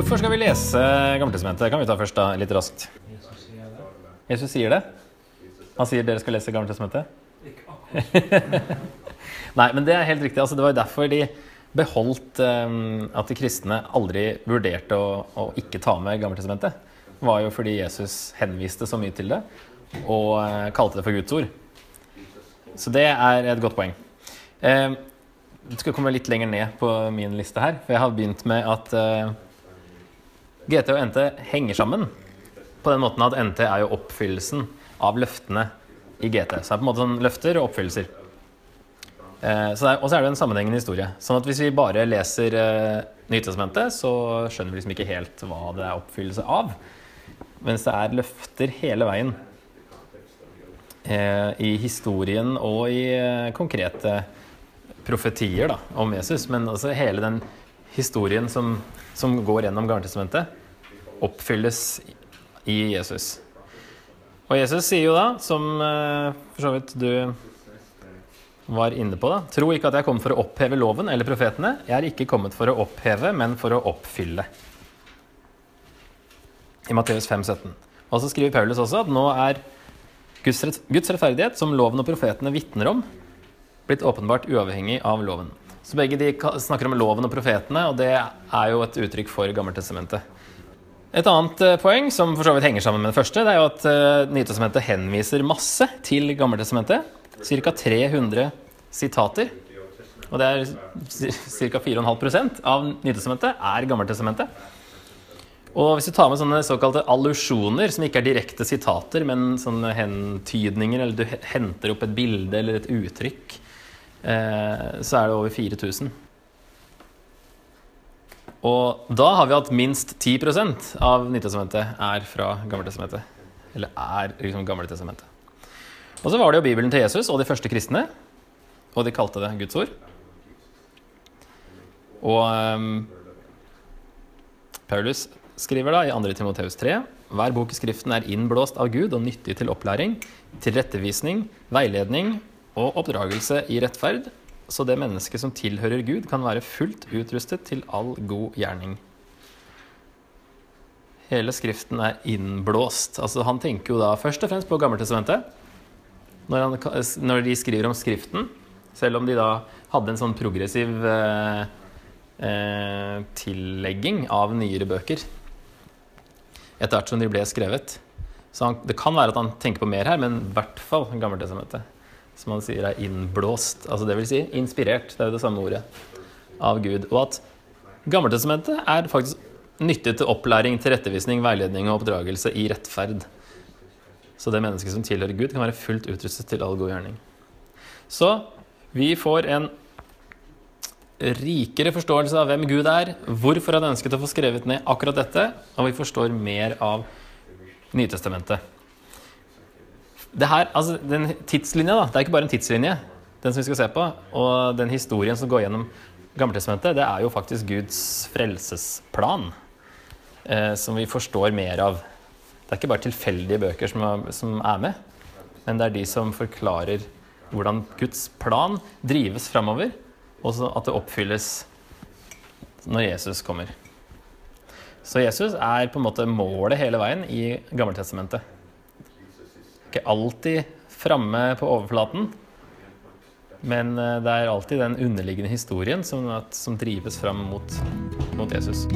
Hvorfor skal vi lese Gammeltestamentet? Kan vi ta først, da, litt raskt. Jesus sier det. Han sier dere skal lese Gammeltestamentet. Nei, men det er helt riktig. Altså, det var jo derfor de beholdt um, at de kristne aldri vurderte å, å ikke ta med Gammeltestamentet. Det var jo fordi Jesus henviste så mye til det og uh, kalte det for Guds ord. Så det er et godt poeng. Uh, du skal komme litt lenger ned på min liste her, for jeg har begynt med at uh, GT og NT henger sammen. På den måten at NT er jo oppfyllelsen av løftene i GT. Så det er på en måte sånn løfter og oppfyllelser. Eh, og så er det en sammenhengende historie. Sånn at hvis vi bare leser eh, Nytestamentet, så skjønner vi liksom ikke helt hva det er oppfyllelse av. Mens det er løfter hele veien. Eh, I historien og i eh, konkrete profetier da, om Jesus. Men altså hele den historien som, som går gjennom Gammeltestamentet, oppfylles i Jesus. Og Jesus sier jo da, som eh, for så vidt du var inne på, da Tro ikke at jeg kommet for å oppheve loven eller profetene. Jeg er ikke kommet for å oppheve, men for å oppfylle. I Matteus 5, 17. Og så skriver Paulus også at nå er Guds, Guds rettferdighet, som loven og profetene vitner om, blitt åpenbart uavhengig av loven. Så begge de snakker om loven og profetene, og det er jo et uttrykk for Gammeltestamentet. Et annet eh, poeng som for så vidt henger sammen med det første, det er jo at uh, Nytestamentet henviser masse til Gammeltestamentet. Ca. 300 sitater. Og det er ca. 4,5% av Nytestamentet er Gammeltestamentet. Og hvis du tar med sånne såkalte allusjoner, som ikke er direkte sitater, men sånne hentydninger, eller du henter opp et bilde eller et uttrykk, eh, så er det over 4000. Og da har vi hatt minst 10% av Nytestamentet er fra Gammeltestamentet. Eller er liksom Gammeltestamentet. Og så var det jo Bibelen til Jesus og de første kristne. Og de kalte det Guds ord. Og um, Paulus skriver da i 2. Timoteus 3.: Hver bok i Skriften er innblåst av Gud og nyttig til opplæring, tilrettevisning, veiledning og oppdragelse i rettferd, så det mennesket som tilhører Gud, kan være fullt utrustet til all god gjerning. Hele Skriften er innblåst. Altså Han tenker jo da først og fremst på Gammeltestamentet. Når, han, når de skriver om Skriften, selv om de da hadde en sånn progressiv eh, eh, tillegging av nyere bøker etter hvert som de ble skrevet. Så han, det kan være at han tenker på mer her, men i hvert fall Gammeltestamentet som han sier er innblåst. Altså det vil si inspirert, det er jo det samme ordet, av Gud. Og at Gammeltestamentet er faktisk nyttig til opplæring, tilrettevisning, veiledning og oppdragelse i rettferd. Så det mennesket som tilhører Gud, kan være fullt utrustet til all god gjerning. Så vi får en rikere forståelse av hvem Gud er, hvorfor han ønsket å få skrevet ned akkurat dette, og vi forstår mer av Nytestamentet det her, altså den tidslinja, da, det er ikke bare en tidslinje, den som vi skal se på. Og den historien som går gjennom Gammeltestamentet, det er jo faktisk Guds frelsesplan. Eh, som vi forstår mer av. Det er ikke bare tilfeldige bøker som er, som er med, men det er de som forklarer hvordan Guds plan drives framover, og at det oppfylles når Jesus kommer. Så Jesus er på en måte målet hele veien i Gammeltestamentet ikke alltid framme på overflaten. Men eh, det er alltid den underliggende historien som, som drives fram mot, mot Jesus.